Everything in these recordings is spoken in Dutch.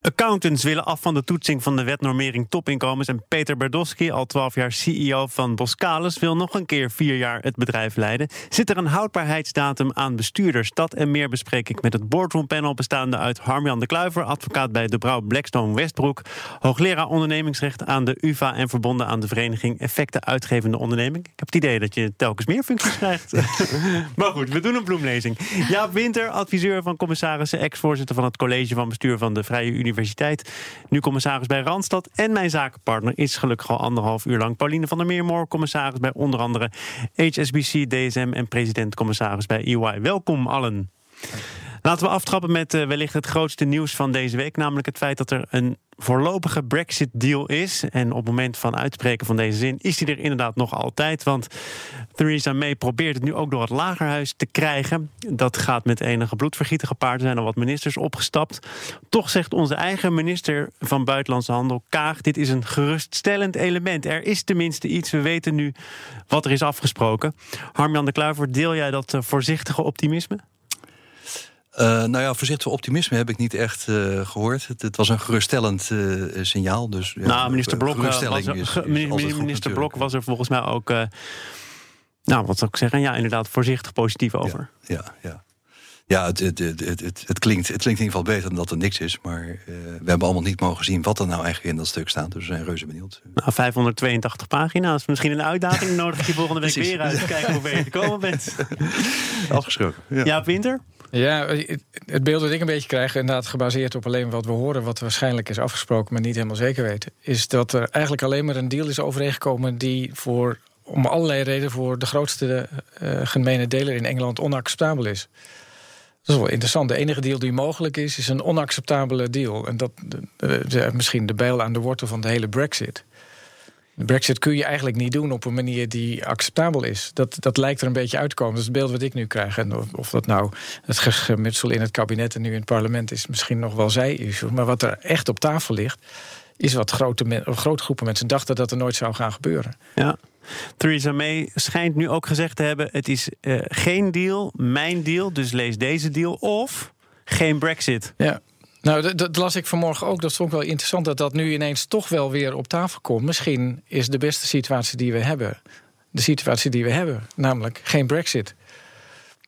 Accountants willen af van de toetsing van de wetnormering topinkomens. En Peter Berdowski, al 12 jaar CEO van Boskalis, wil nog een keer vier jaar het bedrijf leiden. Zit er een houdbaarheidsdatum aan bestuurders? Dat en meer bespreek ik met het boardroompanel bestaande uit Harmjan de Kluiver, advocaat bij de Brouw Blackstone Westbroek, hoogleraar ondernemingsrecht aan de UVA en verbonden aan de vereniging Effecten Uitgevende Onderneming. Ik heb het idee dat je telkens meer functies krijgt. maar goed, we doen een bloemlezing. Jaap Winter, adviseur van commissarissen, ex-voorzitter van het college van bestuur van de Vrije Universiteit Universiteit. Nu commissaris bij Randstad. En mijn zakenpartner is gelukkig al anderhalf uur lang Pauline van der Meermoor. Commissaris bij onder andere HSBC, DSM en president-commissaris bij EY. Welkom allen. Laten we aftrappen met uh, wellicht het grootste nieuws van deze week. Namelijk het feit dat er een voorlopige Brexit-deal is. En op het moment van uitspreken van deze zin is die er inderdaad nog altijd. Want Theresa May probeert het nu ook door het lagerhuis te krijgen. Dat gaat met enige bloedvergieten gepaard. Er zijn al wat ministers opgestapt. Toch zegt onze eigen minister van Buitenlandse Handel, Kaag... dit is een geruststellend element. Er is tenminste iets. We weten nu wat er is afgesproken. Harmjan de Kluiver, deel jij dat eh, voorzichtige optimisme? Uh, nou ja, voorzichtig optimisme heb ik niet echt uh, gehoord. Het, het, was een geruststellend uh, signaal. Dus, nou, minister Blok, was er, is, is minister Blok was er volgens mij ook... nou, wat zou ik zeggen? Ja, inderdaad, voorzichtig positief over. Ja, ja. ja. Ja, het, het, het, het, klinkt, het klinkt in ieder geval beter dan dat er niks is. Maar we hebben allemaal niet mogen zien wat er nou eigenlijk in dat stuk staat. Dus we zijn reuze benieuwd. Nou, 582 pagina's. Misschien een uitdaging. Nodig je volgende week weer uit. Kijken hoe ver je gekomen bent. Afgesproken. Ja, ja Winter? Ja, het beeld dat ik een beetje krijg, inderdaad gebaseerd op alleen wat we horen, wat waarschijnlijk is afgesproken, maar niet helemaal zeker weten, is dat er eigenlijk alleen maar een deal is overeengekomen die voor, om allerlei redenen voor de grootste uh, gemene deler in Engeland onacceptabel is. Dat is wel interessant. De enige deal die mogelijk is, is een onacceptabele deal. En dat uh, misschien de bijl aan de wortel van de hele Brexit. De brexit kun je eigenlijk niet doen op een manier die acceptabel is. Dat, dat lijkt er een beetje uit te komen. Dat is het beeld wat ik nu krijg. En of, of dat nou het gemutsel in het kabinet en nu in het parlement is... misschien nog wel zij-issue. Maar wat er echt op tafel ligt... is wat grote, grote groepen mensen dachten dat er nooit zou gaan gebeuren. Ja. Theresa May schijnt nu ook gezegd te hebben... het is uh, geen deal, mijn deal, dus lees deze deal... of geen brexit. Ja, nou, dat, las ik vanmorgen ook. Dat vond ik wel interessant dat dat nu ineens toch wel weer op tafel komt. Misschien is de beste situatie die we hebben. De situatie die we hebben, namelijk geen brexit.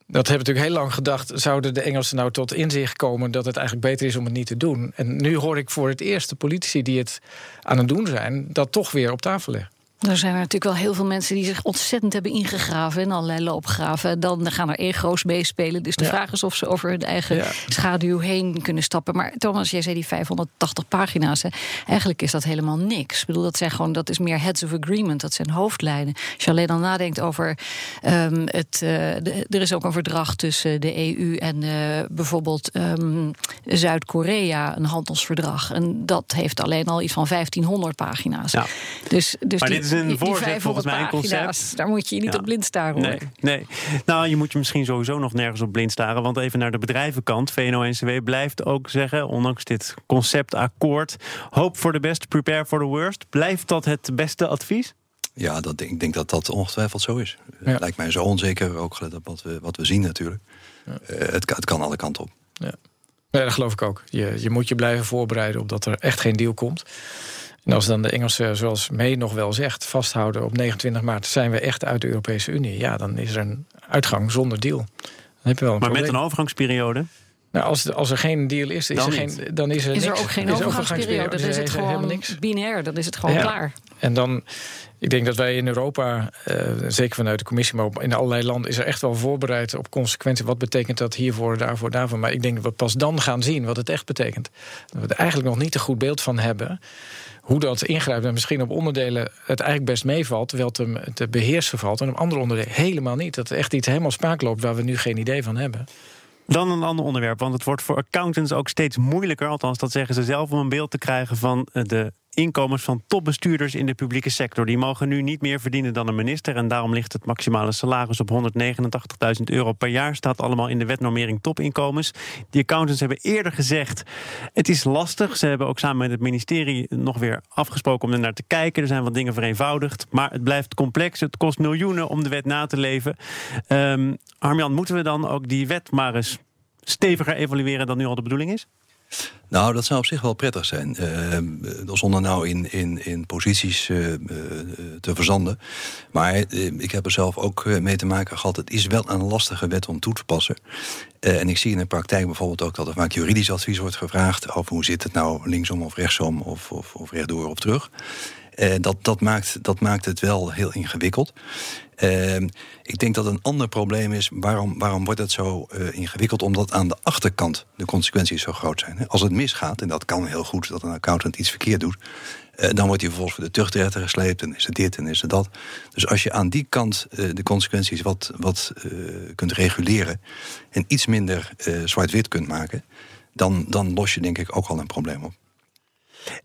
Dat hebben we natuurlijk heel lang gedacht. Zouden de Engelsen nou tot inzicht komen dat het eigenlijk beter is om het niet te doen? En nu hoor ik voor het eerst de politici die het aan het doen zijn, dat toch weer op tafel leggen. Er zijn er natuurlijk wel heel veel mensen die zich ontzettend hebben ingegraven in allerlei loopgraven. Dan gaan er ego's meespelen. Dus de vraag is of ze over hun eigen schaduw heen kunnen stappen. Maar Thomas, jij zei die 580 pagina's. Hè. Eigenlijk is dat helemaal niks. Ik bedoel, dat zijn gewoon, dat is meer heads of agreement. Dat zijn hoofdlijnen. Als je alleen dan nadenkt over um, het. Uh, er is ook een verdrag tussen de EU en uh, bijvoorbeeld um, Zuid-Korea, een handelsverdrag. En dat heeft alleen al iets van 1500 pagina's. Ja. Dus, dus die, is een voorzet volgens mij een concept. Daar moet je je niet op blind staren. Nee, nee. Nou, je moet je misschien sowieso nog nergens op blind staren. Want even naar de bedrijvenkant. VNO-NCW blijft ook zeggen, ondanks dit conceptakkoord... hope for the best, prepare for the worst. Blijft dat het beste advies? Ja, dat, ik denk dat dat ongetwijfeld zo is. Lijkt mij zo onzeker, ook gelet op wat we, wat we zien natuurlijk. Ja. Uh, het, het, kan alle kanten op. Ja. ja, dat geloof ik ook. Je, je moet je blijven voorbereiden op dat er echt geen deal komt. En als dan de Engelsen, zoals May nog wel zegt, vasthouden op 29 maart zijn we echt uit de Europese Unie, ja, dan is er een uitgang zonder deal. Dan heb je wel een maar met een overgangsperiode? Nou, als, als er geen deal is, is dan er, geen, dan is er, is er ook geen overgangsperiode. Dan is het gewoon niks. binair, dan is het gewoon klaar. En dan, ik denk dat wij in Europa, uh, zeker vanuit de commissie, maar in allerlei landen, is er echt wel voorbereid op consequenties. Wat betekent dat hiervoor, daarvoor, daarvoor? Maar ik denk dat we pas dan gaan zien wat het echt betekent. Dat we er eigenlijk nog niet een goed beeld van hebben hoe dat ingrijpt en misschien op onderdelen het eigenlijk best meevalt, terwijl het hem te beheersen valt. En op andere onderdelen helemaal niet. Dat er echt iets helemaal spaak loopt waar we nu geen idee van hebben. Dan een ander onderwerp, want het wordt voor accountants ook steeds moeilijker, althans dat zeggen ze zelf, om een beeld te krijgen van de inkomens van topbestuurders in de publieke sector. Die mogen nu niet meer verdienen dan een minister. En daarom ligt het maximale salaris op 189.000 euro per jaar. Staat allemaal in de wetnormering topinkomens. Die accountants hebben eerder gezegd: het is lastig. Ze hebben ook samen met het ministerie nog weer afgesproken om er naar te kijken. Er zijn wat dingen vereenvoudigd. Maar het blijft complex. Het kost miljoenen om de wet na te leven. Um, Armjan, moeten we dan ook die wet maar eens steviger evalueren dan nu al de bedoeling is? Nou, dat zou op zich wel prettig zijn. Uh, zonder nou in, in, in posities uh, te verzanden. Maar ik heb er zelf ook mee te maken gehad. Het is wel een lastige wet om toe te passen. en ik zie in de praktijk bijvoorbeeld ook dat er vaak juridisch advies wordt gevraagd. Over hoe zit het nou linksom of rechtsom of, of, of rechtdoor of terug. Dat, dat, maakt, dat maakt het wel heel ingewikkeld. Uh, ik denk dat een ander probleem is, waarom, waarom wordt het zo uh, ingewikkeld? Omdat aan de achterkant de consequenties zo groot zijn. Als het misgaat, en dat kan heel goed dat een accountant iets verkeerd doet... dan wordt hij vervolgens voor de tuchtrechter gesleept en is het dit en is het dat. Dus als je aan die kant de consequenties wat, wat kunt reguleren... en iets minder zwart-wit kunt maken... Dan, dan los je denk ik ook al een probleem op.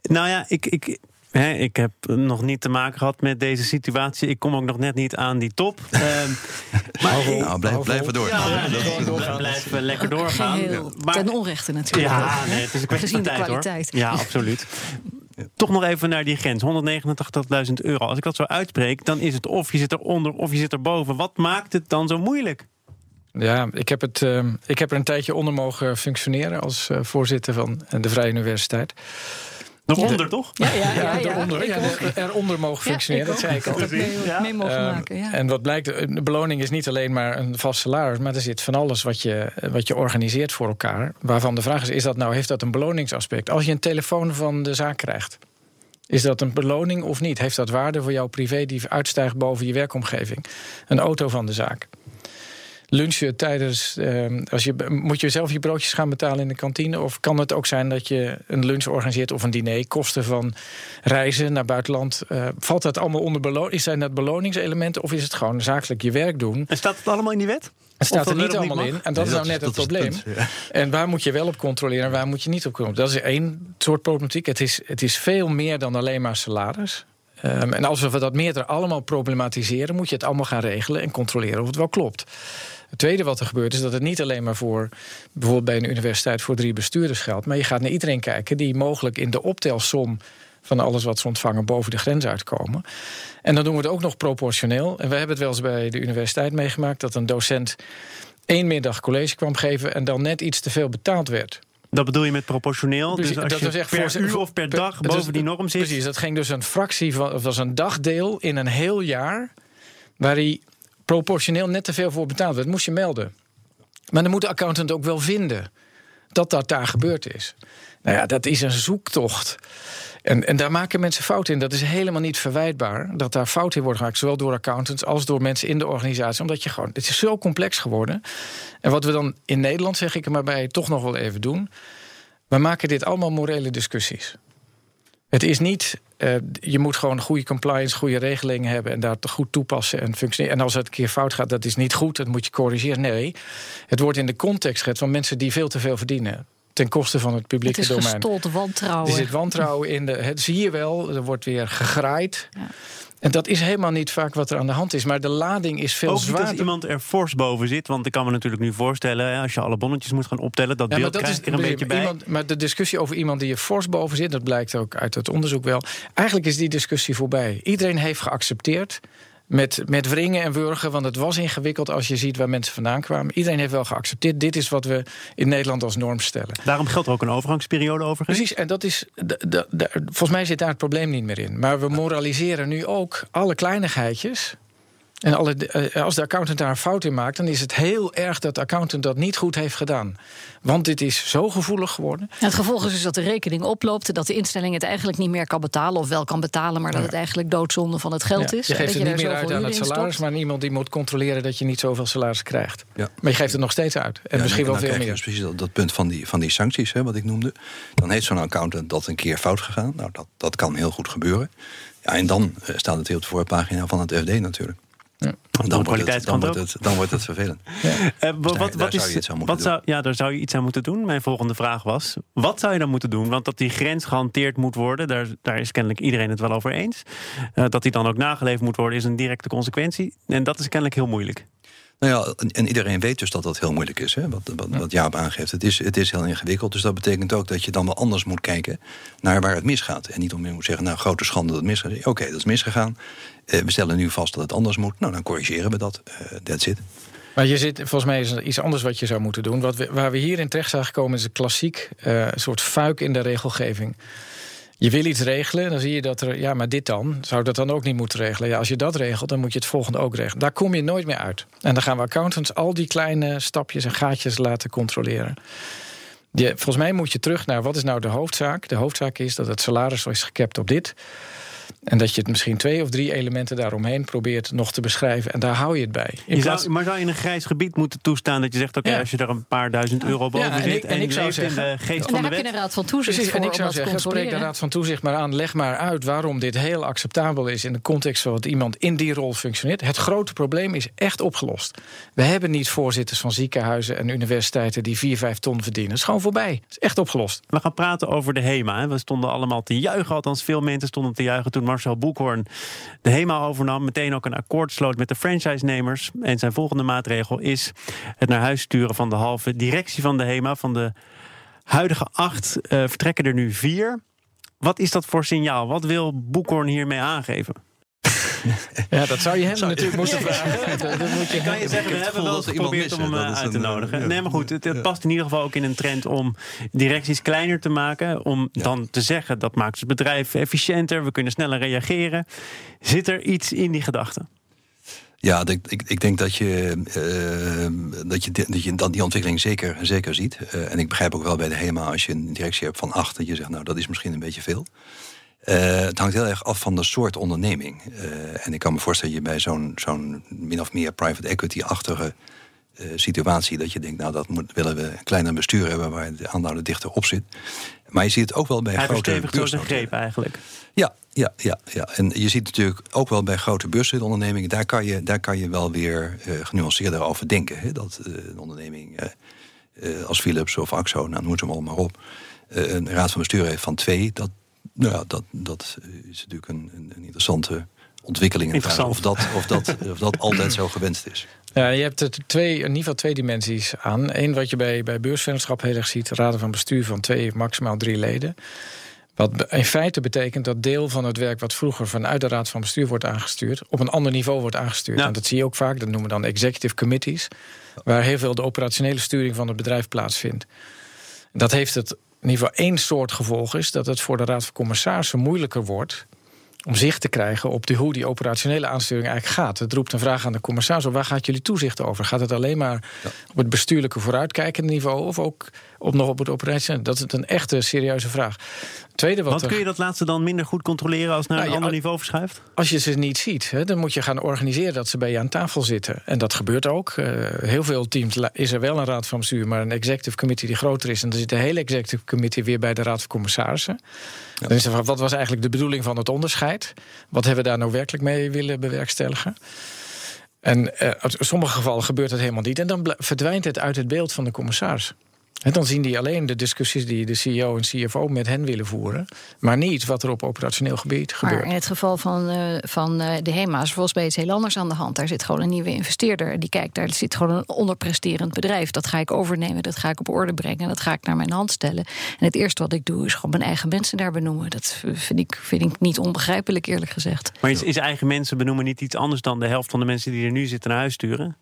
Nou ja, ik, ik, ik heb nog niet te maken gehad met deze situatie. Ik kom ook nog net niet aan die top. uh, maar nou, blijf, blijven door. Ja, ja, blijf lekker doorgaan. Maar, ten onrechte natuurlijk. Ja, nee, het is een kwestie Gezien van tijd, de kwaliteit. Hoor. Ja, absoluut. Toch nog even naar die grens, 189.000 euro. Als ik dat zo uitspreek, dan is het of je zit eronder of je zit erboven. Wat maakt het dan zo moeilijk? Ja, ik heb, het, uh, ik heb er een tijdje onder mogen functioneren als uh, voorzitter van de Vrije Universiteit. Nog onder, toch? Ja, ja, ja, ja, eronder, ja, eronder mogen functioneren, dat zei ik al. Mee, mee mogen um, maken, ja. En wat blijkt, de beloning is niet alleen maar een vast salaris... maar er zit van alles wat je, wat je organiseert voor elkaar. Waarvan de vraag is, is dat nou, heeft dat een beloningsaspect? Als je een telefoon van de zaak krijgt... Is dat een beloning of niet? Heeft dat waarde voor jouw privé die uitstijgt boven je werkomgeving? Een auto van de zaak lunchen tijdens. Uh, als je, moet je zelf je broodjes gaan betalen in de kantine? Of kan het ook zijn dat je een lunch organiseert of een diner? Kosten van reizen naar buitenland. Uh, valt dat allemaal onder beloning? Zijn dat beloningselementen of is het gewoon zakelijk je werk doen? En staat het allemaal in die wet? Het staat er niet allemaal in. En dat is nou net het probleem. En waar moet je wel op controleren en waar moet je niet op controleren? Dat is één soort problematiek. Het is, het is veel meer dan alleen maar salaris. Um, en als we dat meerdere allemaal problematiseren, moet je het allemaal gaan regelen en controleren of het wel klopt. Het tweede wat er gebeurt is dat het niet alleen maar voor bijvoorbeeld bij een universiteit voor drie bestuurders geldt, maar je gaat naar iedereen kijken die mogelijk in de optelsom van alles wat ze ontvangen boven de grens uitkomen. En dan doen we het ook nog proportioneel. En we hebben het wel eens bij de universiteit meegemaakt dat een docent één middag college kwam geven en dan net iets te veel betaald werd. Dat bedoel je met proportioneel? Dus als dat je echt per uur of per dag boven die norm zit? Precies, dat ging dus een fractie van, of dat was een dagdeel in een heel jaar... waar hij proportioneel net te veel voor betaald werd. moest je melden. Maar dan moet de accountant ook wel vinden dat dat daar gebeurd is. Nou ja, dat is een zoektocht. En, en daar maken mensen fouten in. Dat is helemaal niet verwijtbaar dat daar fouten in worden gemaakt. Zowel door accountants als door mensen in de organisatie. Omdat je gewoon. Het is zo complex geworden. En wat we dan in Nederland, zeg ik er maar bij, toch nog wel even doen. We maken dit allemaal morele discussies. Het is niet, uh, je moet gewoon goede compliance, goede regelingen hebben en daar goed toepassen en functioneren. En als het een keer fout gaat, dat is niet goed, dat moet je corrigeren. Nee, het wordt in de context gezet van mensen die veel te veel verdienen ten koste van het publieke het is domein. Gestold wantrouwen. Er zit wantrouwen in. De, het zie je wel, er wordt weer gegraaid. Ja. En dat is helemaal niet vaak wat er aan de hand is. Maar de lading is veel Ook zwaarder. als iemand er fors boven zit. Want ik kan me natuurlijk nu voorstellen... als je alle bonnetjes moet gaan optellen... dat ja, beeld dat krijg ik er een beetje bij. Iemand, maar de discussie over iemand die er fors boven zit... dat blijkt ook uit het onderzoek wel. Eigenlijk is die discussie voorbij. Iedereen heeft geaccepteerd met, met wringen en wurgen. Want het was ingewikkeld als je ziet waar mensen vandaan kwamen. Iedereen heeft wel geaccepteerd. Dit is wat we in Nederland als norm stellen. Daarom geldt er ook een overgangsperiode overigens. Precies, en dat is. Volgens mij zit daar het probleem niet meer in. Maar we moraliseren nu ook alle kleinigheidjes. En alle, eh, als de accountant daar een fout in maakt, dan is het heel erg dat de accountant dat niet goed heeft gedaan. Want dit is zo gevoelig geworden. En het gevolg is dus dat de rekening oploopt, dat de instelling het eigenlijk niet meer kan betalen, of wel kan betalen, maar dat het eigenlijk doodzonde van het geld is. Je geeft het niet meer uit aan het salaris, maar iemand die moet controleren dat je niet zoveel salaris krijgt. Ja. Maar je geeft het nog steeds uit. En misschien wel veel meer. Dus precies dat, dat, punt van die, van die sancties, hè, wat ik noemde. Dan heeft zo'n accountant dat een keer fout gegaan. Nou, dat, dat kan heel goed gebeuren. Ja, en dan staat het weer op de voorpagina van het FD natuurlijk. Dan, wordt het, dan, wordt het, dan wordt het vervelend. Ja. Uh, wat, wat, wat zou je iets aan moeten doen? Zou, ja, daar zou je iets aan moeten doen. Mijn volgende vraag was: wat zou je dan moeten doen? Want dat die grens gehanteerd moet worden, daar, daar is kennelijk iedereen het wel over eens. Uh, dat die dan ook nageleefd moet worden, is een directe consequentie. En dat is kennelijk heel moeilijk. Nou ja, en iedereen weet dus dat dat heel moeilijk is, hè? Wat, wat, wat Jaap aangeeft. Het is, het is heel ingewikkeld, dus dat betekent ook dat je dan wel anders moet kijken naar waar het misgaat. En niet om moet zeggen, nou, grote schande dat het misgaat. Oké, dat is misgegaan. Uh, we stellen nu vast dat het anders moet. Nou, dan corrigeren we dat. Uh, that's it. Maar je zit, volgens mij is er iets anders wat je zou moeten doen. Wat we, waar we hierin terecht zijn gekomen is een klassiek uh, soort fuik in de regelgeving je wil iets regelen, dan zie je dat er, ja, maar dit dan, zou dat dan ook niet moeten regelen? Ja, als je dat regelt, dan moet je het volgende ook regelen. Daar kom je nooit meer uit. En dan gaan we accountants al die kleine stapjes en gaatjes laten controleren. Je, volgens mij moet je terug naar wat is nou de hoofdzaak? De hoofdzaak is dat het salaris is gekapt op dit. En dat je het misschien twee of drie elementen daaromheen probeert nog te beschrijven. En daar hou je het bij. Je zou, maar zou je in een grijs gebied moeten toestaan dat je zegt: oké, als je er een paar duizend euro boven ja, en zit. en, ik zou zeggen, in de geest van de wet. heb je een raad van toezicht. Precies, en ik zou zeggen: spreek de raad van toezicht maar aan. Leg maar uit waarom dit heel acceptabel is in de context van wat iemand in die rol functioneert. Het grote probleem is echt opgelost. We hebben niet voorzitters van ziekenhuizen en universiteiten die 4, 5 ton verdienen. Het is gewoon voorbij. Het is echt opgelost. We gaan praten over de HEMA. We stonden allemaal te juichen, althans veel mensen stonden te juichen toen Marcel Boekhoorn de HEMA overnam. Meteen ook een akkoord sloot met de franchise-nemers. En zijn volgende maatregel is het naar huis sturen van de halve directie van de HEMA. Van de huidige acht uh, vertrekken er nu vier. Wat is dat voor signaal? Wat wil Boekhoorn hiermee aangeven? Ja, dat zou je hem natuurlijk moeten vragen. Dat, moet je kan je zeggen, we hebben wel eens geprobeerd om hem eh, uit te nodigen. Nee, maar goed, het, past in ieder geval ook in een trend om directies kleiner te maken. Om dan te zeggen, dat maakt het bedrijf efficiënter. We kunnen sneller reageren. Zit er iets in die gedachte? Ja, ik, ik, denk dat je, uh, dat, je, dat je dan die ontwikkeling zeker, zeker ziet. Uh, en ik begrijp ook wel bij de HEMA, als je een directie hebt van acht, dat je zegt, nou, dat is misschien een beetje veel. Uh, het hangt heel erg af van de soort onderneming. Uh, en ik kan me voorstellen dat je bij zo'n zo'n min of meer private equity-achtige uh, situatie... dat je denkt, nou, dat moet, willen we een kleiner bestuur hebben... waar de aandeelhouder dichter op zit. Maar je ziet het ook wel bij Hij grote beursnoteringen. greep eigenlijk. Ja, ja, ja, ja. En je ziet natuurlijk ook wel bij grote beursondernemingen... daar kan je, daar kan je wel weer genuanceerder over denken. Hè? Dat een onderneming als Philips of Axo, nou, noem ze hem allemaal op... een raad van bestuur heeft van twee... dat nou ja, dat, dat is natuurlijk een, een, een interessante ontwikkeling. Interessant. Of dat, of, dat, of dat altijd zo gewenst is. Ja, je hebt er twee, in ieder geval twee dimensies aan. Eén wat je bij, bij beursvennootschap heel erg ziet: raden van bestuur van twee, maximaal drie leden. Wat in feite betekent dat deel van het werk wat vroeger vanuit de raad van bestuur wordt aangestuurd, op een ander niveau wordt aangestuurd. En dat zie je ook vaak, dat noemen we dan executive committees, waar heel veel de operationele sturing van het bedrijf plaatsvindt. Dat heeft het in ieder geval één soort gevolg is dat het voor de Raad van Commissarissen moeilijker wordt om zicht te krijgen op de, hoe die operationele aansturing eigenlijk gaat. Het roept een vraag aan de commissaris: waar gaat jullie toezicht over? Gaat het alleen maar op het bestuurlijke vooruitkijkende niveau of ook op nog op het operationele? Dat is een echte serieuze vraag. Tweede wat Want kun je dat laatste dan minder goed controleren als naar nou, een ander niveau verschuift? Als je ze niet ziet, hè, dan moet je gaan organiseren dat ze bij je aan tafel zitten. En dat gebeurt ook. Uh, heel veel teams is er wel een raad van bestuur, maar een executive committee die groter is. En dan zit de hele executive committee weer bij de raad van commissarissen. Dan is er, wat was eigenlijk de bedoeling van het onderscheid? Wat hebben we daar nou werkelijk mee willen bewerkstelligen? En uh, in sommige gevallen gebeurt dat helemaal niet. En dan verdwijnt het uit het beeld van de commissaris. En dan zien die alleen de discussies die de CEO en CFO met hen willen voeren, maar niet wat er op operationeel gebied gebeurt. Maar in het geval van, uh, van uh, de HEMA is volgens mij iets heel anders aan de hand. Daar zit gewoon een nieuwe investeerder. Die kijkt, daar zit gewoon een onderpresterend bedrijf. Dat ga ik overnemen, dat ga ik op orde brengen, dat ga ik naar mijn hand stellen. En het eerste wat ik doe is gewoon mijn eigen mensen daar benoemen. Dat vind ik, vind ik niet onbegrijpelijk, eerlijk gezegd. Maar is, is eigen mensen benoemen niet iets anders dan de helft van de mensen die er nu zitten naar huis sturen?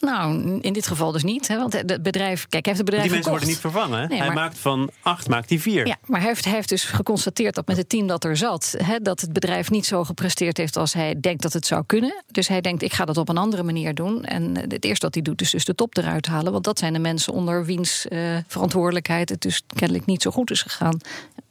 Nou, in dit geval dus niet. Hè, want het bedrijf, kijk, heeft het bedrijf niet vervangen. hij maakt van acht maakt hij vier. Ja, maar hij heeft, hij heeft dus geconstateerd dat met het team dat er zat, hè, dat het bedrijf niet zo gepresteerd heeft als hij denkt dat het zou kunnen. Dus hij denkt, ik ga dat op een andere manier doen. En het eerste wat hij doet, is dus de top eruit halen. Want dat zijn de mensen onder wiens uh, verantwoordelijkheid het dus kennelijk niet zo goed is gegaan.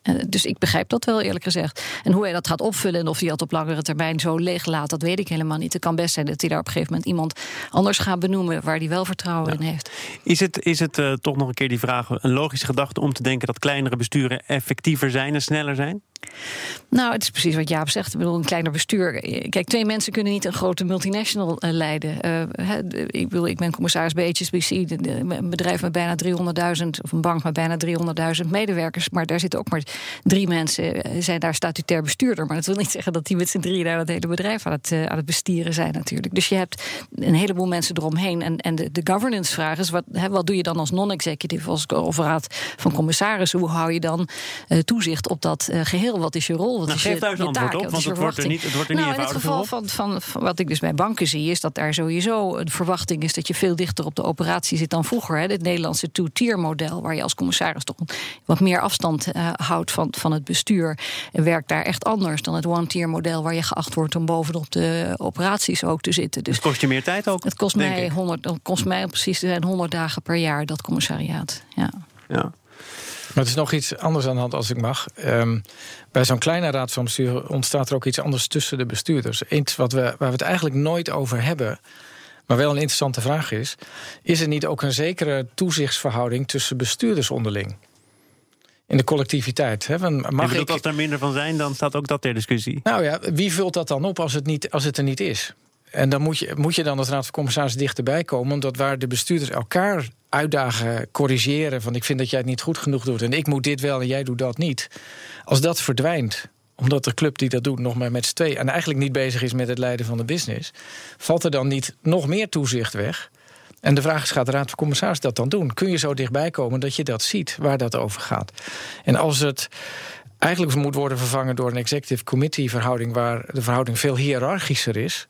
Uh, dus ik begrijp dat wel, eerlijk gezegd. En hoe hij dat gaat opvullen en of hij dat op langere termijn zo leeg laat, dat weet ik helemaal niet. Het kan best zijn dat hij daar op een gegeven moment iemand anders gaat benoemen waar hij wel vertrouwen in heeft. Is het, is het toch nog een keer die vraag een logische gedachte om te denken dat kleinere besturen effectiever zijn en sneller zijn? Nou, het is precies wat Jaap zegt. Ik bedoel, een kleiner bestuur. Kijk, twee mensen kunnen niet een grote multinational uh, leiden. Uh, ik, bedoel, ik ben commissaris bij HSBC, een bedrijf met bijna 300.000, of een bank met bijna 300.000 medewerkers. Maar daar zitten ook maar drie mensen, eh, zijn daar statutair bestuurder. Maar dat wil niet zeggen dat die met z'n drieën daar het hele bedrijf aan het, aan het bestieren zijn, natuurlijk. Dus je hebt een heleboel mensen eromheen. En, en de, de governance-vraag is: wat, wat doe je dan als non-executive, als of raad van commissarissen? Hoe hou je dan toezicht op dat geheel? Wat is je rol? Wat nou, is je, daar eens antwoord op, want het wordt er niet, het wordt er nou, niet in het geval van, van, wat ik dus bij banken zie, is dat daar sowieso een verwachting is dat je veel dichter op de operatie zit dan vroeger. Hè. Het Nederlandse two-tier model, waar je als commissaris toch wat meer afstand uh, houdt van, van het bestuur, werkt daar echt anders dan het one-tier model, waar je geacht wordt om bovenop de operaties ook te zitten. Dus het kost je meer tijd ook? Het kost, mij, 100, het kost mij precies zijn 100 dagen per jaar, dat commissariaat. Ja. ja. Maar het is nog iets anders aan de hand, als ik mag. Um, bij zo'n kleine raad van bestuur ontstaat er ook iets anders tussen de bestuurders. Iets wat we, waar we het eigenlijk nooit over hebben. Maar wel een interessante vraag is: is er niet ook een zekere toezichtsverhouding tussen bestuurders onderling? In de collectiviteit. Hè? mag ik... als er minder van zijn, dan staat ook dat ter discussie. Nou ja, wie vult dat dan op als het, niet, als het er niet is? En dan moet je, moet je dan als Raad van Commissarissen dichterbij komen, omdat waar de bestuurders elkaar uitdagen, corrigeren. van ik vind dat jij het niet goed genoeg doet en ik moet dit wel en jij doet dat niet. Als dat verdwijnt, omdat de club die dat doet nog maar met z'n twee en eigenlijk niet bezig is met het leiden van de business, valt er dan niet nog meer toezicht weg? En de vraag is: gaat de Raad van Commissarissen dat dan doen? Kun je zo dichtbij komen dat je dat ziet waar dat over gaat? En als het eigenlijk moet worden vervangen door een executive committee verhouding waar de verhouding veel hiërarchischer is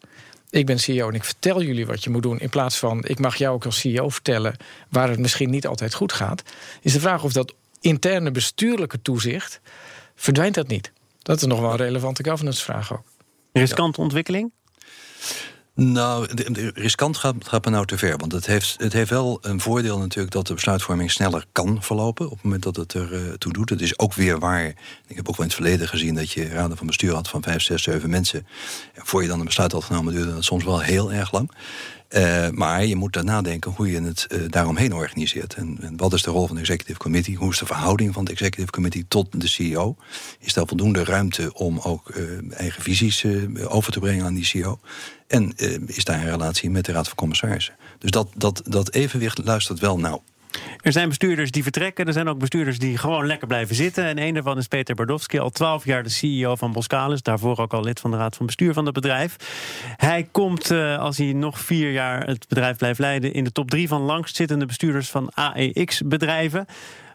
ik ben CEO en ik vertel jullie wat je moet doen. In plaats van ik mag jou ook als CEO vertellen waar het misschien niet altijd goed gaat. Is de vraag of dat interne bestuurlijke toezicht verdwijnt dat niet. Dat is nog wel een relevante governance vraag ook. Riskante ontwikkeling? Nou, riskant gaat, gaat nou te ver. Want het heeft, het heeft wel een voordeel natuurlijk dat de besluitvorming sneller kan verlopen. op het moment dat het er uh, toe doet. Het is ook weer waar. Ik heb ook wel in het verleden gezien dat je raden van bestuur had van vijf, zes, zeven mensen. En voor je dan een besluit had genomen, duurde dat soms wel heel erg lang. Uh, maar je moet daarna denken hoe je het uh, daaromheen organiseert. En, en, wat is de rol van de executive committee? Hoe is de verhouding van de executive committee tot de CEO? Is daar voldoende ruimte om ook eigen visies over te brengen aan die CEO? En is daar een relatie met de Raad van Commissarissen? Dus dat, dat, dat evenwicht luistert wel nauw. Er zijn bestuurders die vertrekken. Er zijn ook bestuurders die gewoon lekker blijven zitten. En een daarvan is Peter Bardowski, al twaalf jaar de CEO van Boskalis. Daarvoor ook al lid van de raad van bestuur van het bedrijf. Hij komt, uh, als hij nog vier jaar het bedrijf blijft leiden... in de top drie van langstzittende bestuurders van AEX-bedrijven.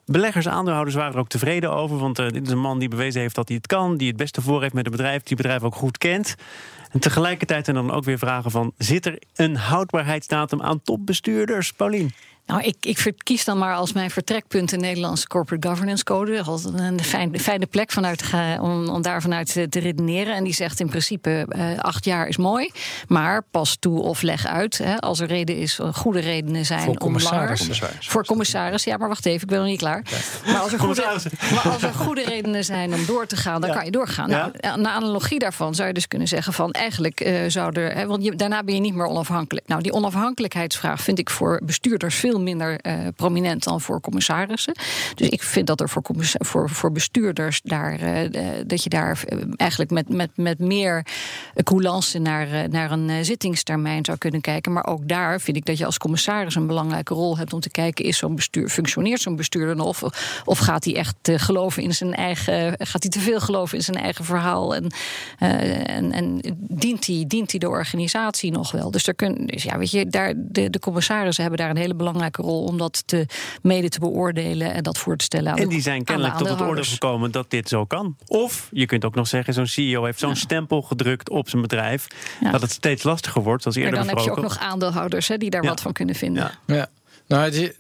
Beleggers, aandeelhouders waren er ook tevreden over. Want uh, dit is een man die bewezen heeft dat hij het kan. Die het beste voor heeft met het bedrijf. Die het bedrijf ook goed kent. En tegelijkertijd zijn dan ook weer vragen van... zit er een houdbaarheidsdatum aan topbestuurders, Paulien? Nou, ik, ik verkies dan maar als mijn vertrekpunt de Nederlandse Corporate Governance Code. Als een fijne, fijne plek vanuit, om, om daar vanuit te redeneren. En die zegt in principe: uh, acht jaar is mooi, maar pas toe of leg uit. Hè, als er reden is, eh, goede redenen zijn voor om langer. Commissaris. Voor commissaris, ja, maar wacht even, ik ben nog niet klaar. Maar, als er goede, maar als er goede redenen zijn om door te gaan, dan kan je doorgaan. Nou, na analogie daarvan zou je dus kunnen zeggen: van eigenlijk uh, zou er. Hè, want je, daarna ben je niet meer onafhankelijk. Nou, die onafhankelijkheidsvraag vind ik voor bestuurders veel minder uh, prominent dan voor commissarissen. Dus ik vind dat er voor, voor, voor bestuurders daar, uh, dat je daar eh, eigenlijk met, met, met meer coulance naar, naar een zittingstermijn zou kunnen kijken. Maar ook daar vind ik dat je als commissaris een belangrijke rol hebt om te kijken: is zo'n bestuur, functioneert zo'n bestuurder nog? Of, of gaat hij echt geloven in zijn eigen, gaat hij te veel geloven in zijn eigen verhaal? En, en, en dient, hij, dient de organisatie nog wel? Dus, er kun, dus ja, weet je, daar, de, de commissarissen hebben daar een hele belangrijke rol om dat te, mede te beoordelen en dat voor te stellen aan En die zijn kennelijk tot het oordeel gekomen dat dit zo kan. Of je kunt ook nog zeggen, zo'n CEO heeft zo'n stempel gedrukt op zijn bedrijf... dat het steeds lastiger wordt, zoals eerder Maar dan heb je ook nog aandeelhouders hè, die daar wat van kunnen vinden. Ja. Nou,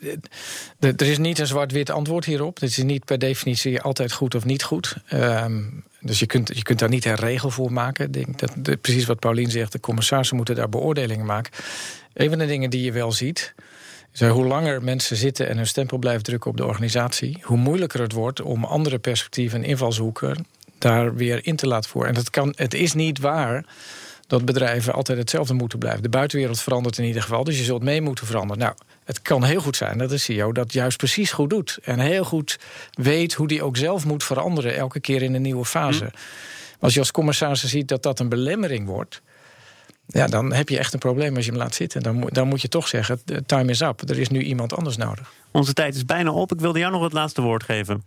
er is niet een zwart-wit antwoord hierop. Het is niet per definitie altijd goed of niet goed. Um, dus je kunt, je kunt daar niet een regel voor maken. Ik denk dat, precies wat Paulien zegt, de commissarissen moeten daar beoordelingen maken. Een van de dingen die je wel ziet, dus hoe langer mensen zitten en hun stempel blijven drukken op de organisatie, hoe moeilijker het wordt om andere perspectieven en invalshoeken daar weer in te laten voeren. En het, kan, het is niet waar dat bedrijven altijd hetzelfde moeten blijven. De buitenwereld verandert in ieder geval, dus je zult mee moeten veranderen. Nou, het kan heel goed zijn dat de CEO dat juist precies goed doet. En heel goed weet hoe die ook zelf moet veranderen, elke keer in een nieuwe fase. Hm. Als je als commissaris ziet dat dat een belemmering wordt. Ja, dan heb je echt een probleem als je hem laat zitten. Dan, dan moet je toch zeggen: time is up. Er is nu iemand anders nodig. Onze tijd is bijna op. Ik wilde jou nog het laatste woord geven.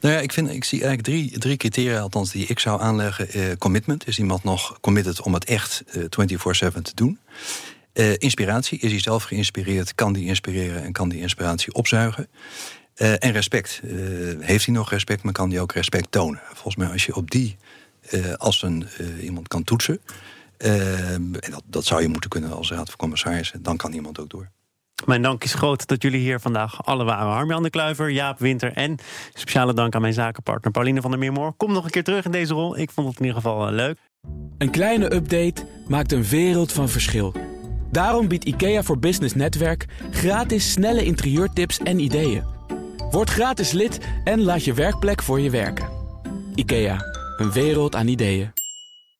Nou ja, ik, vind, ik zie eigenlijk drie, drie criteria, althans, die ik zou aanleggen. Eh, commitment. Is iemand nog committed om het echt uh, eh, 24-7 te doen? Uh, inspiratie. Is hij zelf geïnspireerd? Kan die inspireren en kan die inspiratie opzuigen? Uh, en respect. heeft hij nog respect, maar kan hij ook respect tonen? Volgens mij, als je op die als een, iemand kan toetsen. En dat, dat zou je moeten kunnen als raad van commissarissen. Dan kan iemand ook door. Mijn dank is groot dat jullie hier vandaag alle waren. Harmjan de Kluiver, Jaap Winter en speciale dank aan mijn zakenpartner Pauline van der Meermoor. Kom nog een keer terug in deze rol. Ik vond het in ieder geval uh, leuk. Een kleine update maakt een wereld van verschil. Daarom biedt IKEA voor Business Netwerk gratis snelle interieurtips en ideeën. Word gratis lid en laat je werkplek voor je werken. IKEA, een wereld aan ideeën.